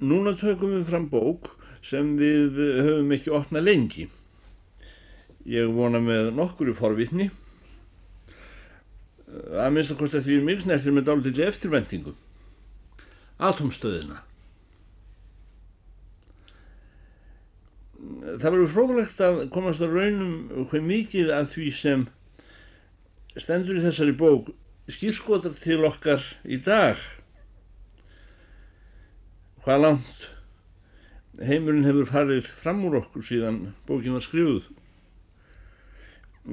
núna tökum við fram bók sem við höfum ekki opnað lengi. Ég vona með nokkur í forvitni að minnst að kosta því mjög snertir með dálítið eftirvendingu. Atomstöðina. Það verður fróðlegt að komast að raunum hvað mikið af því sem stendur í þessari bók skýrskotar til okkar í dag. Hvað langt heimurinn hefur farið fram úr okkur síðan bókin var skrifuð.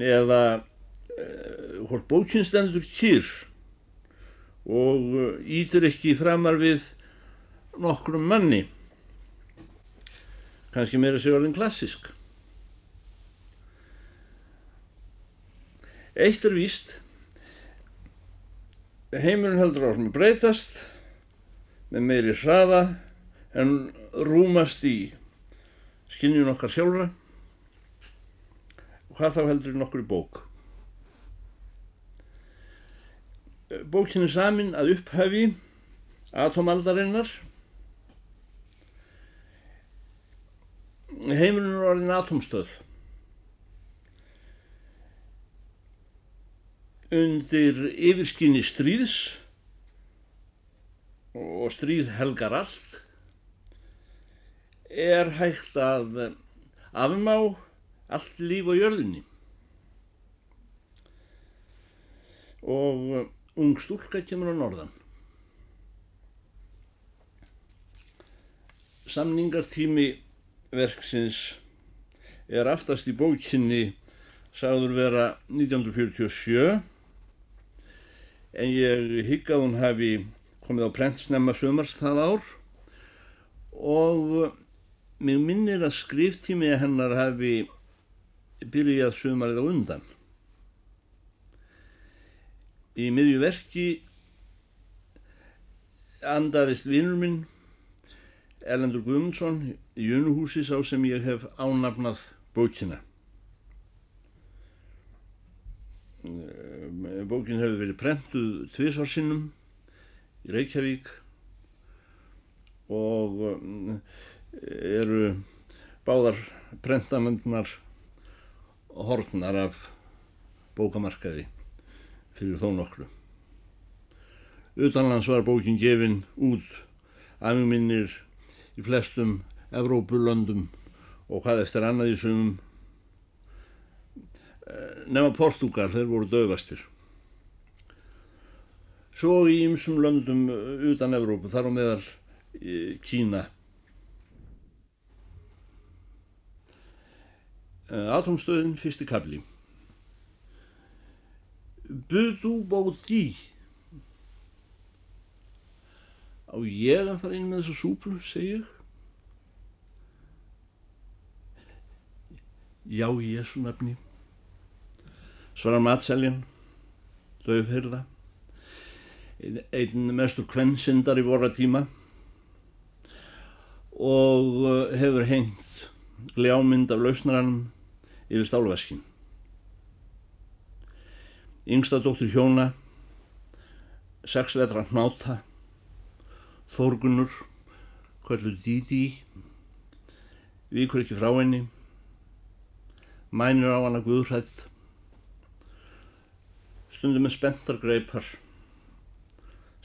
Eða uh, hvort bókin stendur kýr og ítir ekki framar við nokkrum manni kannski meira sér orðin klassisk Eitt er víst heimurinn heldur áfram að breytast með meiri hraða en rúmast í skinnjun okkar sjálfra og hvað þá heldur nokkur í bók Bókin er samin að upphafi atomaldarinnar. Heimurinn er orðin atomstöð. Undir yfirskinni stríðs og stríð helgar allt er hægt að afmá allt líf á jörðinni. Og ung stúlka kemur á norðan. Samningartími verksins er aftast í bókinni sagður vera 1947 en ég hygg að hún hafi komið á prentsnemma sömars það ár og mig minnir að skriftími hennar hafi byrjað sömarið á undan. Í miðju verki andaðist vinnur minn Erlendur Guðmundsson í Jönuhúsi sá sem ég hef ánafnað bókina. Bókin hefur verið prentuð tviðsvarsinnum í Reykjavík og eru báðar prentamöndnar horfnar af bókamarkaði fyrir þó nokkru. Utanlands var bókin gefin út aðmjögminnir í flestum Evrópulöndum og hvað eftir annað í sumum nema Portugal, þeir voru dögastir. Svo í ymsum löndum utan Evrópu, þar á meðal Kína. Atomstöðin, fyrsti kabli. Budu bóti. Á ég að fara inn með þessu súplu, segi ég. Já, Jésu nafni. Svarar matseljan, döfhyrða. Einn mestur kvennsindar í vorra tíma og hefur hengt gljámynd af lausnaranum yfir stálveskin. Yngsta dóttur hjóna, sex vetra hnáta, þórgunur, kvöldu díti, vikur ekki frá henni, mænir á hana guðrætt, stundum með spenntar greipar,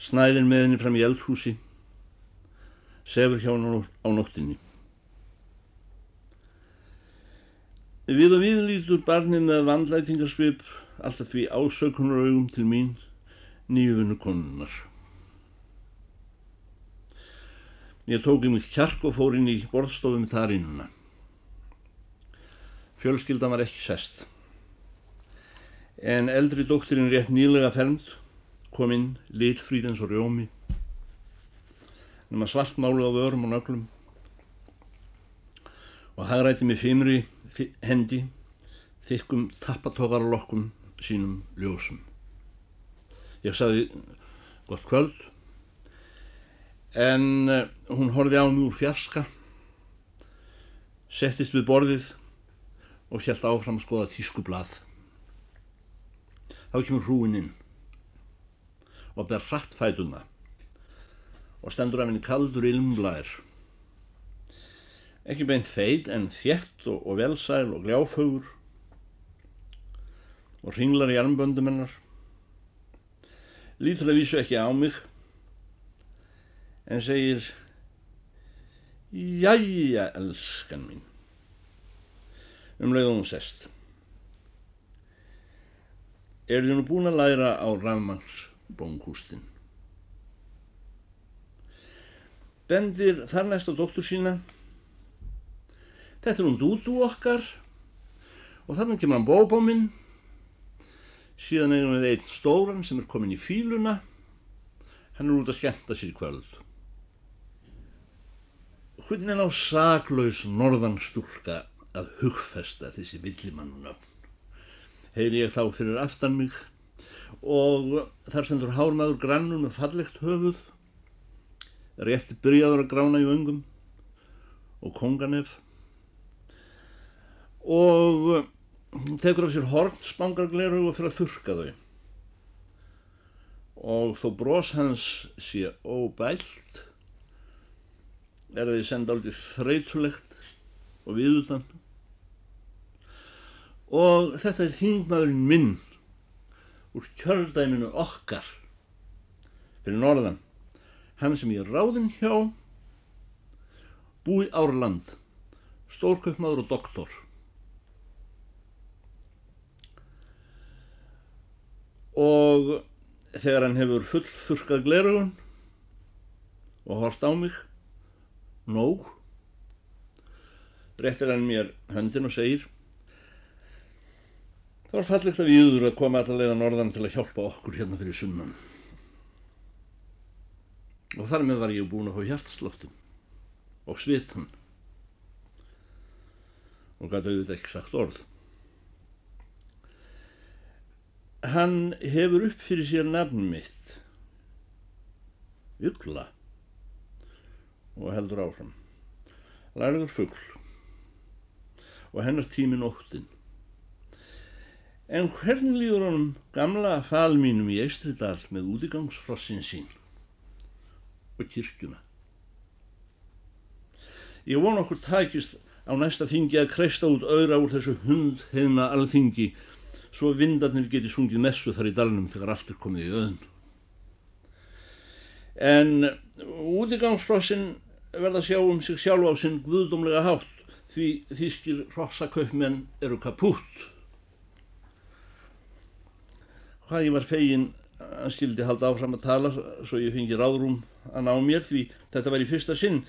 snæðir með henni fram í eldhúsi, sefur hjá henni á nóttinni. Við og við lítur barnið með vandlætingarsvip alltaf því ásökunar augum til mín nýjuvinu konunnar. Ég tók í mig kjark og fór inn í borðstofum þar innuna. Fjölskyldan var ekki sest. En eldri dóttirinn rétt nýlega fermd kom inn litfrýð eins og rjómi nema svartmálu á vörum og nöglum og hagræti með fimri hendi þykkum tappatókarlokkum sínum ljósum. Ég sagði gott kvöld en hún horfið á mig úr fjarska settist við borðið og hjælt áfram að skoða tískublað. Þá kemur hrúin inn og ber hratt fætuna og stendur af henni kaldur ilmblæðir ekki beint feit en þjett og, og velsæl og gljáfögur og ringlar í armböndum hennar. Lítur að vísu ekki á mig en segir Jæja, elskan mín. Um leiðum hún sest. Er þið nú búin að læra á rafmangsbónkústin? Bendir þar næst á dóttur sína. Þetta er hún dúdú okkar og þannig kemur hann bóbóminn. Síðan eigum við einn stóran sem er komin í fíluna. Hann er út að skemmta sér í kvöld. Hvernig á saklaus norðanstúlka að hugfesta þessi villimannunöfn? Heyri ég þá fyrir aftan mig og þar sendur hármaður grannur með fallegt höfuð rétti byrjaður að grána í vöngum og konganef og tekur af sér hort spangargleru og fyrir að þurka þau. Og þó brós hans sé óbælt er því senda aldrei þreytulegt og viðutan. Og þetta er þingmaðurinn minn úr kjördæminu okkar fyrir norðan. Hann sem ég ráðin hjá búi Árland stórkaupmaður og doktor og þegar hann hefur full þurkað glerugun og hort á mig nóg réttir hann mér höndin og segir það var fallegt að viður að koma allavega norðan til að hjálpa okkur hérna fyrir sunnan og þar með var ég búin að fá hjartslóttum og svitan og gæti auðvitað ekki sagt orð. Hann hefur upp fyrir sér nafn mitt, Ugla, og heldur áfram. Lærður fuggl og hennar tímin óttinn. En hvernig líður honum gamla fal mínum í Eistridal með útigangsfrossin sín? og kirkjuna. Ég von okkur tækist á næsta þingi að kreista út auðra úr þessu hund hefna alþingi svo vindarnir geti sungið messu þar í dalnum þegar allt er komið í öðun. En útigangsfrossin verða sjá um sig sjálf á sinn guðdómlega hátt því þýskir rossakaupmenn eru kapút. Hvað ég var fegin að skildi halda áfram að tala svo ég fengi ráðrúm að ná mér því þetta var í fyrsta sinn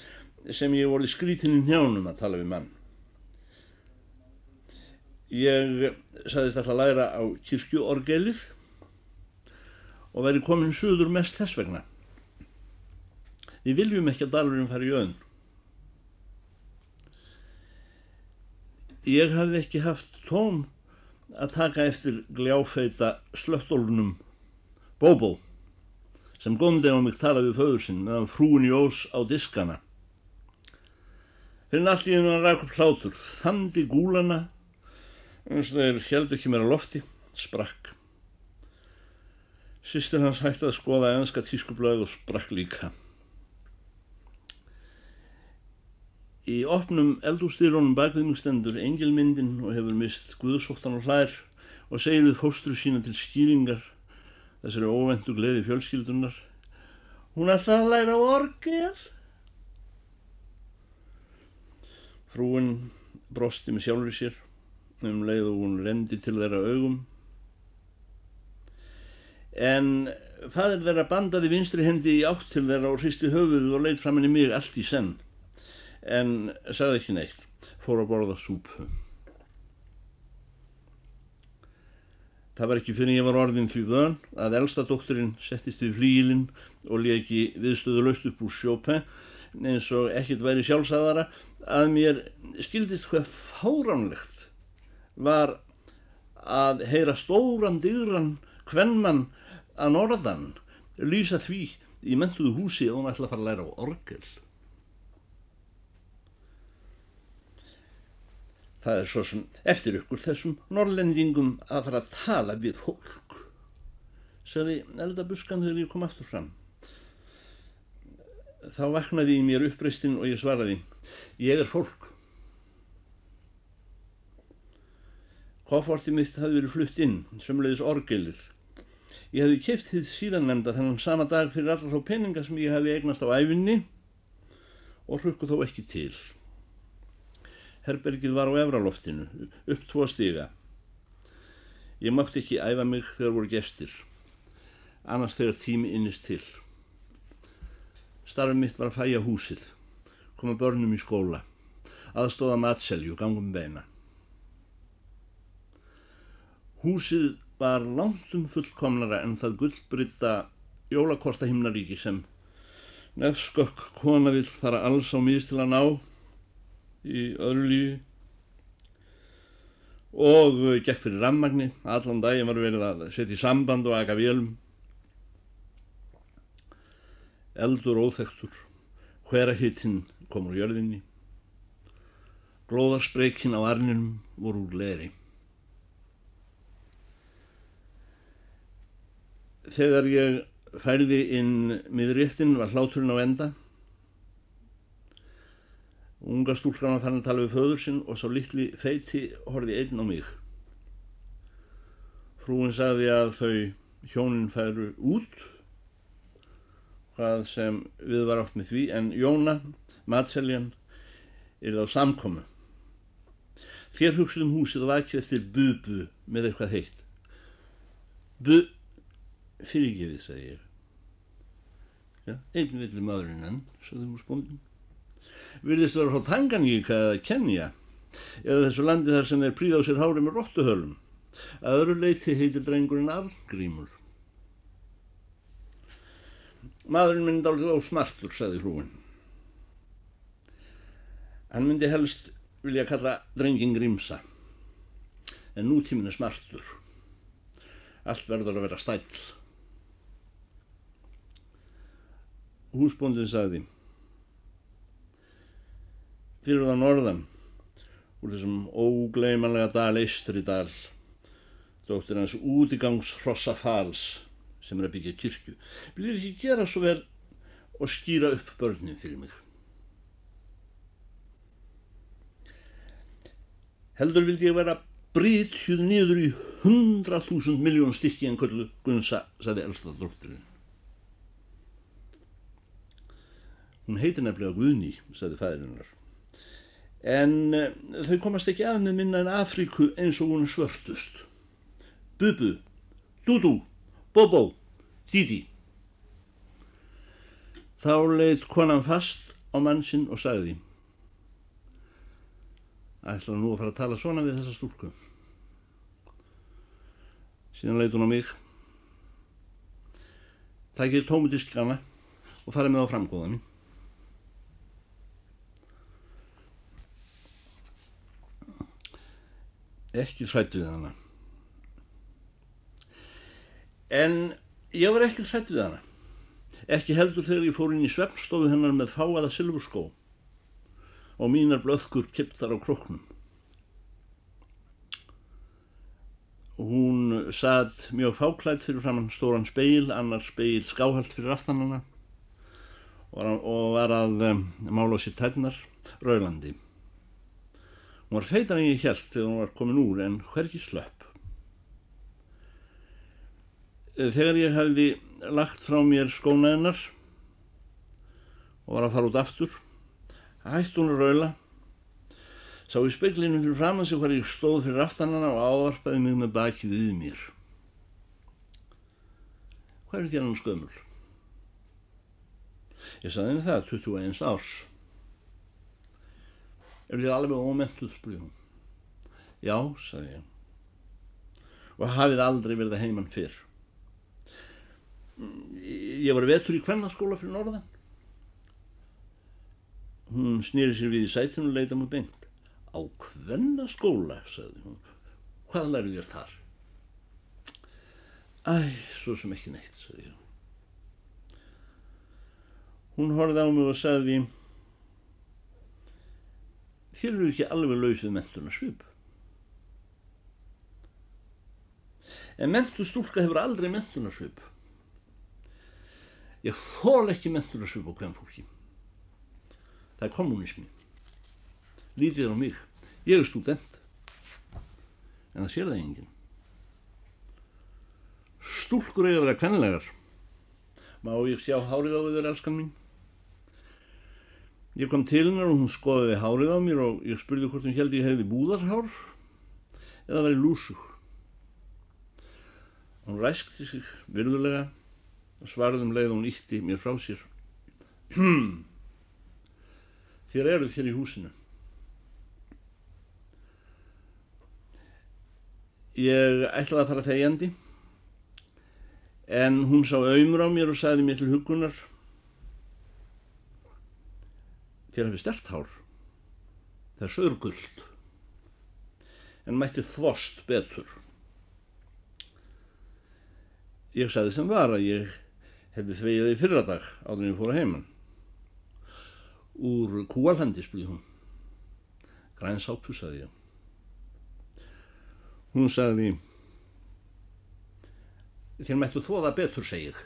sem ég voru skrítin í njánum að tala við mann. Ég saðist alltaf að læra á kirkjuorgelið og væri komin söður mest þess vegna. Við viljum ekki að dalurinn fara í öðn. Ég hafði ekki haft tóm að taka eftir gljáfeita slöttólunum Bóbó sem gómdi á mig tala við föður sinn meðan frúin í ós á diskana. Fyrir einu hann ræk upp hlátur, þandi gúlana, eins og þeir held ekki á lofti, sprakk. Sýstir hans hætti að skoða enska tískublöð og sprakk líka. Í opnum eldústýrónum bakviðmingstendur engilmyndin og hefur mist guðsóttan og hlær og segir við fóstru sína til skýringar þessari óvendu gleði fjölskyldunar. Hún ætla að læra orgel. Frúin brosti með sjálfur sér um leið og hún rendi til þeirra augum. En fadir þeirra bandaði vinstri hendi í átt til þeirra og hristi höfuð og leitt fram henni mig allt í senn. En sagði ekki neitt, fór að borða súpu. Það var ekki fyrir ég var orðin því vön að elsta doktorinn settist við flílinn og leki viðstöðu laust upp úr sjópe eins og ekkert væri sjálfsæðara að mér skildist hvað fáránlegt var að heyra stóran digran hvennmann að norðan lýsa því í mentuðu húsi og hann ætla að fara að læra á orgel. Það er svo sem eftir ykkur þessum norrlendingum að fara að tala við fólk, sagði eldabuskan þegar ég kom aftur fram. Þá vaknaði í mér uppreistinn og ég svaraði, ég er fólk. Kofforti mitt hafði verið flutt inn, sömulegis orgelir. Ég hefði keft þið síðan nefnda þennan sama dag fyrir allar þá peninga sem ég hefði eignast á æfinni og hlukku þó ekki til. Herbergið var á efraloftinu, upp tvo stiga. Ég mátti ekki æfa mig þegar voru gestir, annars þegar tími innist til. Starfið mitt var að fæja húsið, koma börnum í skóla, aðstóða matselju, gangum beina. Húsið var langtum fullkomnara en það gullbrytta jólakorta himnaríki sem nefnskökk kona vil fara alls á miðs til að ná í öðru lífi. Og gekk fyrir rammagni, allan daginn var verið að setja í samband og aga vélum. Eldur óþektur, hverahittinn kom úr jörðinni, glóðarspreikinn á arninum voru úr leiri. Þegar ég færði inn miðréttin var hláturinn á enda. Unga stúlkan var fann að tala við föður sinn og svo litli feiti horfi einn á mig. Frúin sagði að þau hjónin færu út hvað sem við var átt með því en Jóna, matseljan, er það á samkomu. Þér hugstuð um húsið og vakið eftir bubu með eitthvað heitt. Bu, fyrirgefið, segi ég. Já, einn villi maðurinn enn, sagði húsbóndin. Virðist vera frá Tanganíka eða Kenja, eða þessu landi þar sem er príð á sér hári með róttuhölum. Að öðru leiti heitir drengurinn Arngrímur. Maðurinn myndi álið á smartur, sagði hrúin. Hann myndi helst vilja kalla drengin Grímsa, en nútímin er smartur. Allt verður að vera stæll. Húsbóndin sagði, fyrir það norðan, úr þessum ógleimanlega dal eistri dal, dóttir hans útigangs hrossa fals, sem er að byggja kyrkju viljið ekki gera svo vel og skýra upp börnin fyrir mig? Heldur vildi ég vera brítjuð niður í hundra þúsund miljón stykki en kvöldu Gunsa, saði elsta dóttirinn hún heitir nefnilega Guðni saði fæðirinnar en uh, þau komast ekki að með minna en Afríku eins og hún svörtust Bubu, Dudu Bobo, Didi. Þá leiðt konan fast á mann sinn og sagði ætla nú að fara að tala svona við þessa stúlku. Síðan leiðt hún á mig Tækið tómutiskrana og farið með á framgóðan. Ekki hrætt við hana. En ég var ekki hrætt við hana. Ekki heldur þegar ég fór inn í svefnstofu hennar með fáaða silfurskó og mínar blöðkur kiptar á kroknum. Hún satt mjög fáklætt fyrir framann stóran speil, annar speil skáhald fyrir aftanana og var að um, mála sér tætnar Raulandi. Hún var feitar en ég held þegar hún var komin úr en hverki slöpp. Þegar ég hefði lagt frá mér skóna hennar og var að fara út aftur, hætti hún að raula, sá í speklinu fyrir fram sig hvað ég stóð fyrir aftanana og ávarpaði mig með bakið við mér. Hvað er því hann skömmul? Ég saði henni það, 21 árs. Er þér alveg ómentuð, spurði hún. Já, saði ég. Og hafið aldrei verið heimann fyrr. Ég var vetur í kvennarskóla fyrir norðan. Hún snýri sér við í sætinu og leita mjög beint. Á kvennarskóla sagði hún. Hvað lærið þér þar? Æ, svo sem ekki neitt sagði hún hún horfði á mig og sagði þér eru ekki alveg lausið mentuna svip en mentu stúlka hefur aldrei mentuna svip Ég þól ekki svipa á hvem fólki. Það er kommunismi. Lítið er á mig. Ég er student. En það sér það enginn. Stúlkur eiga að vera kvenlegar. Má ég sjá hárið á þér, elskan mín? Ég kom til hennar og hún skoðiði hárið á mér og ég spurði hvort hún held ég hefði búðarhár eða verið lúsug. Hún ræskti sig virðulega og svarðum leið hún ítti mér frá sér. Þér eruð hér í húsinu. Ég ætlaði að fara þegjandi en hún sá auðmur á mér og sagði mér til hugunar Þér hefði stert hár. Það er söðurgullt en mætti þvost betur. Ég sagði sem var að ég hefði þvegiði fyrradag áður en ég fór að heimann. Úr kúalhendi spilði hún. Grænsápu sagði ég. Hún sagði þér mættu þóða betur segið.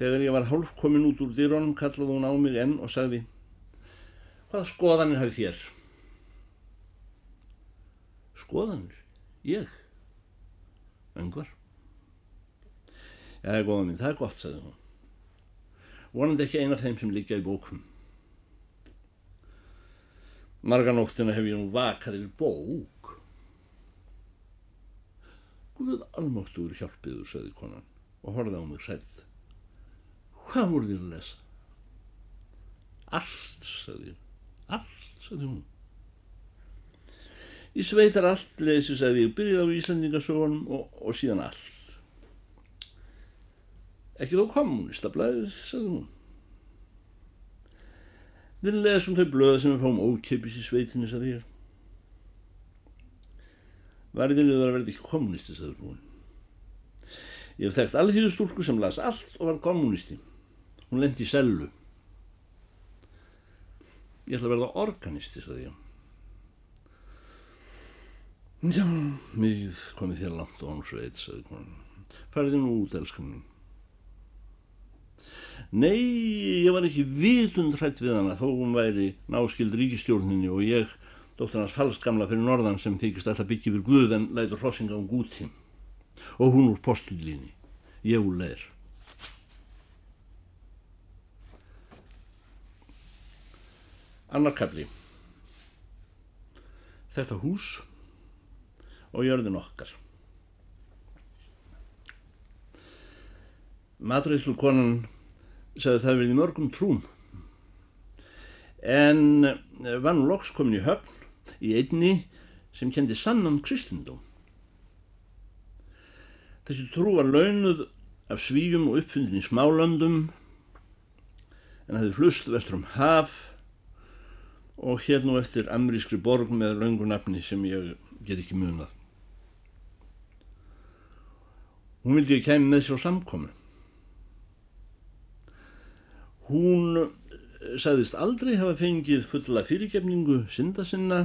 Þegar ég var hálf komin út úr dýrónum kallaði hún á mig enn og sagði Hvaða skoðanir hafið þér? Skoðanir? Ég? Öngvar? Já, góða mín, það er gott, sagði hún. Vonandi ekki eina af þeim sem liggja í bókum. Marganóttina hef ég nú vakað yfir bók. Guð almáttuður hjálpiður, sagði konan og horfði á mig sætt. Hvað voru þér að lesa? Allt, sagði ég. Allt, sagði hún. Í sveitar allt lesi, sagði ég, byrjið á Íslandingasögunum og, og síðan allt. Ekki þó kommunistablaðið, sagði hún. Við lesum þau blöða sem við fáum ókipis í sveitinni, sagði ég. Varðinni þar verði ekki kommunisti, sagði hún. Ég hef þekkt alþýðu stúlku sem las allt og var kommunisti. Hún lendi í sellu. Ég ætla að verða organisti, sagði ég. Já, mig komið þér langt á hann sveit, sagði hún. Færði nú út, elskan mín. Nei, ég var ekki vitund hrætt við hana þó hún væri náskild ríkistjórninni og ég, dóttur hans falskamla fyrir norðan sem þykist alltaf byggja fyrir Guð en lætur hrossinga um gúti. Og hún úr postulíni, ég úr leir. Annarkabli. Þetta hús og jörðin okkar. Matræðslu konan sagði það verið í mörgum trúm en var nú loks komin í höfn í einni sem kendi sannan kristindum. Þessi trú var launuð af svíjum og uppfundin í smálöndum en hafði flust vestur um haf og hér nú eftir amrískri borg með laungunafni sem ég get ekki munað. Hún vildi ekki kæmi með sér á samkomi. Hún sagðist aldrei hafa fengið fulla fyrirgefningu synda sinna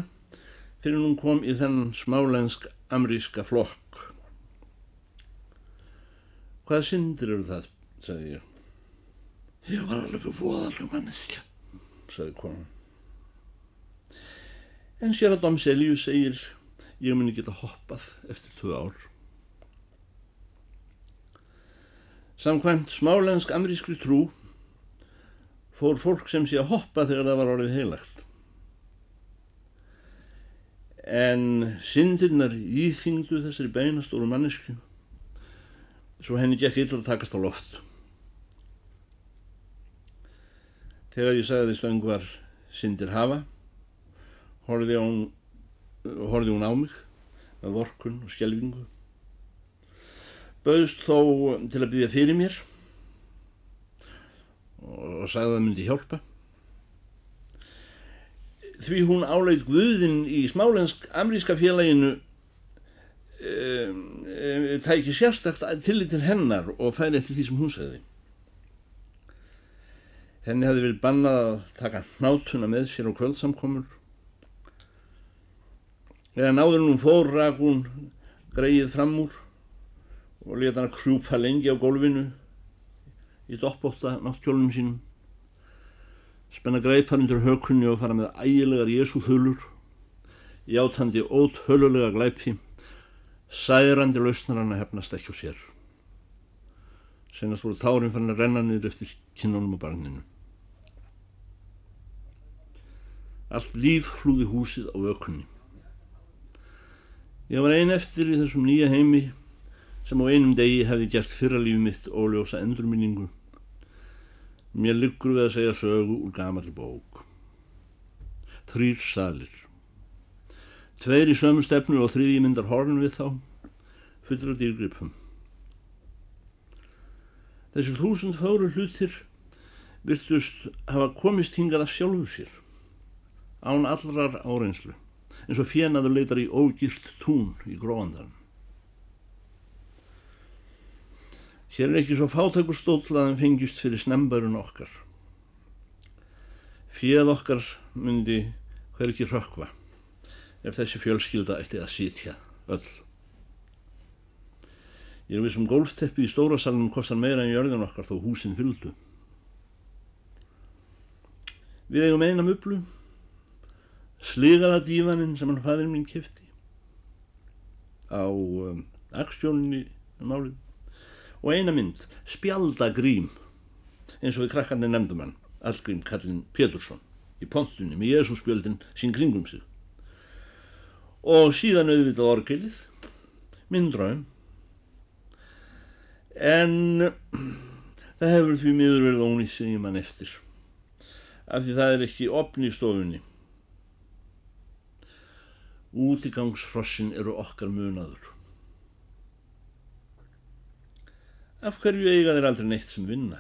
fyrir hún kom í þennan smálensk amríska flokk. Hvaða syndir eru það, sagði ég. Ég var alveg voðalega manneskja, sagði konan. En sér að Dom Selius segir ég muni geta hoppað eftir tvö ár. Samkvæmt smálensk amrískri trú fór fólk sem sé að hoppa þegar það var orðið heilagt. En syndirnar íþingdu þessari beinastóru mannesku svo henni gekk illa að takast á loft. Þegar ég sagði þessu öngvar syndir hafa, horfið hún, hún á mig með vorkun og skjelvingu. Böðst þó til að byggja fyrir mér og sagði að það myndi hjálpa. Því hún álaut Guðinn í smálensk amríska félaginu um, um, tæki sérstakt tillit til hennar og færi eftir því sem hún segði. Henni hefði verið bannað að taka hnátuna með sér á kvöldsamkomur. Eða náður hún fór rak hún greið fram úr og leta hann að krjúpa lengi á gólfinu í doppbótta náttkjólunum sínum. Spenna greipar undir hökunni og fara með ægilegar Jésu þulur játandi ótt hölulega glæpi særandi lausnar hann að hefnast ekki á sér. Senast voru tárin fann að renna niður eftir kinnunum og barninu. Allt líf flúði húsið á ökunni ég var ein eftir í þessum nýja heimi sem á einum degi hefði gert fyrralífi mitt óljósa endurminningu. Mér liggur við að segja sögu úr gamalli bók. Þrýr salir. Tveir í sömu stefnu og þriðji myndar horn við þá, fullur af dýrgripum. Þessir þúsund fáru hlutir virtust hafa komist hingað af sjálfu sér, án allrar áreinslu, eins og fjenaður leitar í ógilt tún í gróandan. Hér er ekki svo fátækur stóll að hann fengist fyrir snembærun okkar. Fjeð okkar myndi hver ekki rökkva ef þessi fjölskylda ætti að sitja öll. Ég er við sem gólfteppi í stóra salunum kostar meira en jörðin okkar þó húsin fylgdu. Við eigum eina mublu, sligaða dífaninn sem hann fæðir mín kifti á um, aksjóninni um álið og eina mynd, spjaldagrím, eins og við krakkarnir nefndum hann, allgrím kallin Pétursson, í pontunni með Jésússpjöldin sín kringum sig og síðan auðvitað orgelið, minn draum. En það hefur því miður verið ónýtt sem ég mann eftir, af því það er ekki opni í stofunni. Útigangshrossin eru okkar munaður. Af hverju eiga þeir aldrei neitt sem vinna?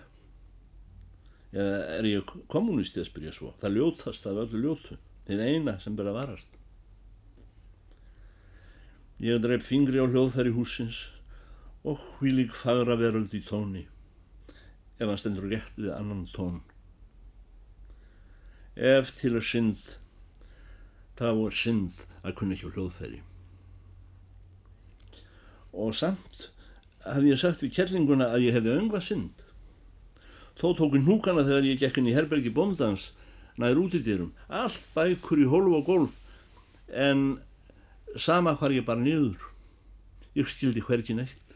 Eða er ég kommunist í að spyrja svo? Það ljótast af öllu ljótu, þeir eina sem ber að varast. Ég dreif fingri á hljóðfæri húsins og hvílig fagra veröld í tóni ef hann stendur rétt við annan tón. Ef til að synd, það var synd að kunna ekki á hljóðfæri. Og samt hafði ég sagt við kellinguna að ég hefði öngvað synd. Þó tók hún húkana þegar ég gekk inn í herbergi bóndans næður út í dyrum, allt bækur í hólf og golf en sama hvar ég bara niður ég skildi hverki neitt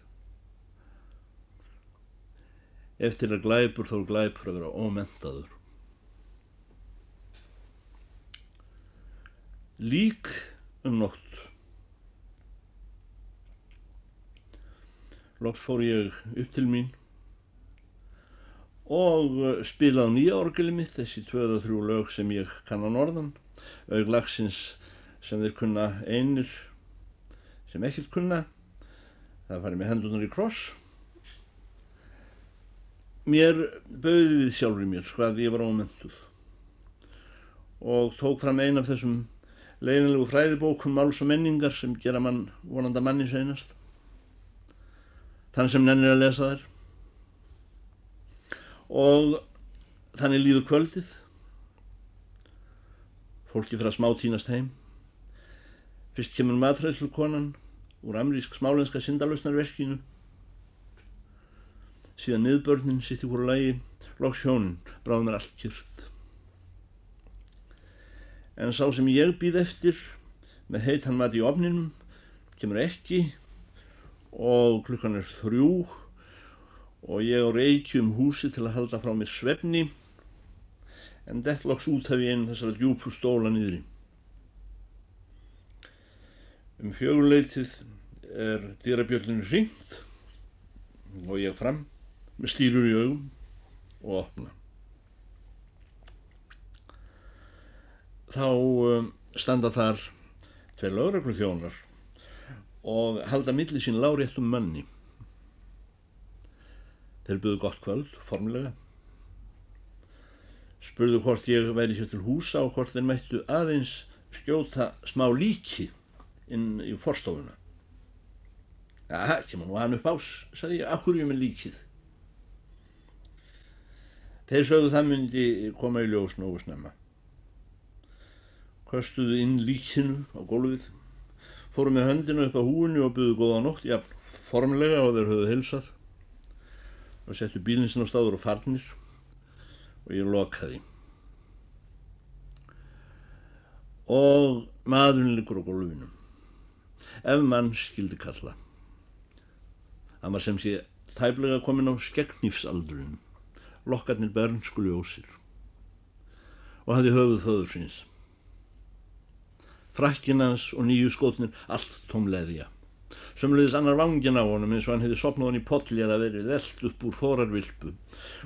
eftir að glæpur þó glæpur að vera ómentaður lík um nótt. Loks fór ég upp til mín og spilaði nýja orgeli mitt þessi tvöða þrjú lög sem ég kann á norðan auglagsins sem þeir kunna einir sem ekkert kunna. Það farið með hendunar í kross. Mér bauði við sjálfur í mér hvað ég var ómentuð og tók fram einn af þessum leiðinlegu fræðibókum máls og menningar sem gera mann vonanda manni seinast. Þann sem nennir að lesa þær. Og þannig líður kvöldið. Fólki fyrir að smá tínast heim. Fyrst kemur matræðslukonan úr amrísk smálenska syndalösnarverkinu. Síðan miðbörnin sitt í hverju lægi, loks hjónin, bráð mér allt kyrð. En sá sem ég býð eftir með heitan mat í ofninum kemur ekki og klukkan er þrjú og ég á reykjum húsi til að halda frá mér svefni en dett loks út af ég einn þessara djúpu stóla niðri. Um fjöguleitið er dýrabjöllinu hringt og ég fram með stýrur í augum og opna. Þá um, standa þar tveir lögreglu þjónar og halda milli sín láréttum manni. Þeir buðu gott kvöld, formulega. Spurðu hvort ég væri hér til húsa og hvort þeir mættu aðeins skjóta smá líki inn í forstofuna. Það kemur nú hann upp ás, sagði ég, akkur ég með líkið. Þeir sögðu það myndi koma í ljós nógu snemma. Köstuðu inn líkinu á gólfið fóru með höndina upp á húinu og buðu góða nótt, já, formlega og þeir höfðu hilsað og settu bílinsinn á staður og farnir og ég lokaði. Og maðurinn liggur á gólfinum. Ef mann skildi kalla. Hann var sem sé tæplega komin á skeggnýfsaldurinn, lokkarnir bernskuli ósir og hafði höfuð þöður síns. Frakkinans og nýju skótnir allt tómleðja. Sömluðis annar vangin á honum eins og hann hefði sopnað hann í potli eða verið veld upp úr forarvilpu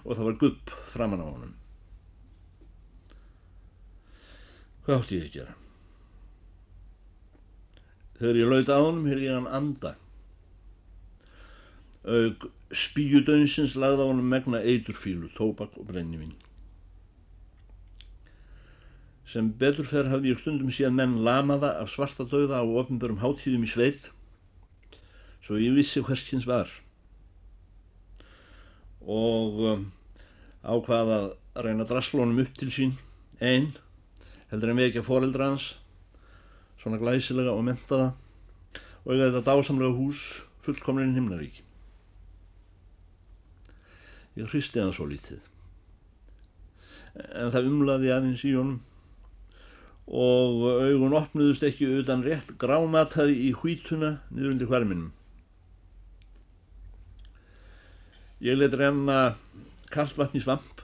og það var gupp framann á honum. Hvað átti ég að gera? Þegar ég laut á honum heyrði ég hann anda. Aug spíudaunsins lagði á honum megna eiturfílu, tóbak og brennivinn. Sem betur fer hafði ég stundum síðan menn lamaða af svarta dauða á ofnbörum hátíðum í sveit svo ég vissi hverskins var. Og um, ákvaða að reyna drasslónum upp til sín einn heldur en vekja foreldra hans svona glæsilega og mentaða og eiga þetta dásamlega hús fullkomlein himnaríki. Ég hristi hann svo lítið en það umlaði aðeins í honum og augun opnuðust ekki utan rétt grámataði í hvítuna niður undir hverminum. Ég let renna kallvatn í svamp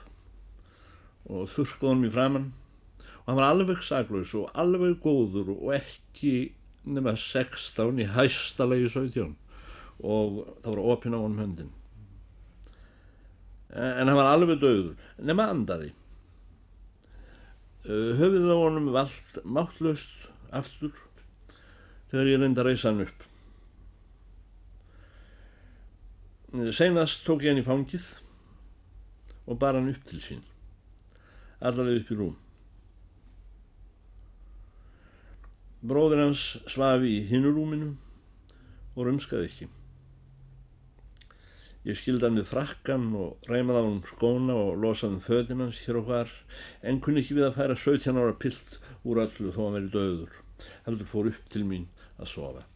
og þurrkði honum í framann og hann var alveg saglaus og alveg góður og ekki nema 16 í hæstalegi 17 og það var opin á honum höndin. En hann var alveg döður nema andaði höfðið á honum vald máttlöst aftur þegar ég reyndi að reysa hann upp. Seinast tók ég hann í fangið og bar hann upp til sín, allaveg upp í rúm. Bróður hans svafi í hinurúminu og rumskaði ekki. Ég skildi hann við frakkan og reymaði á hann skóna og losaði um föðin hans hér og hvar en kunni ekki við að færa 17 ára pilt úr öllu þó að hann veri döður. Heldur fór upp til mín að sofa.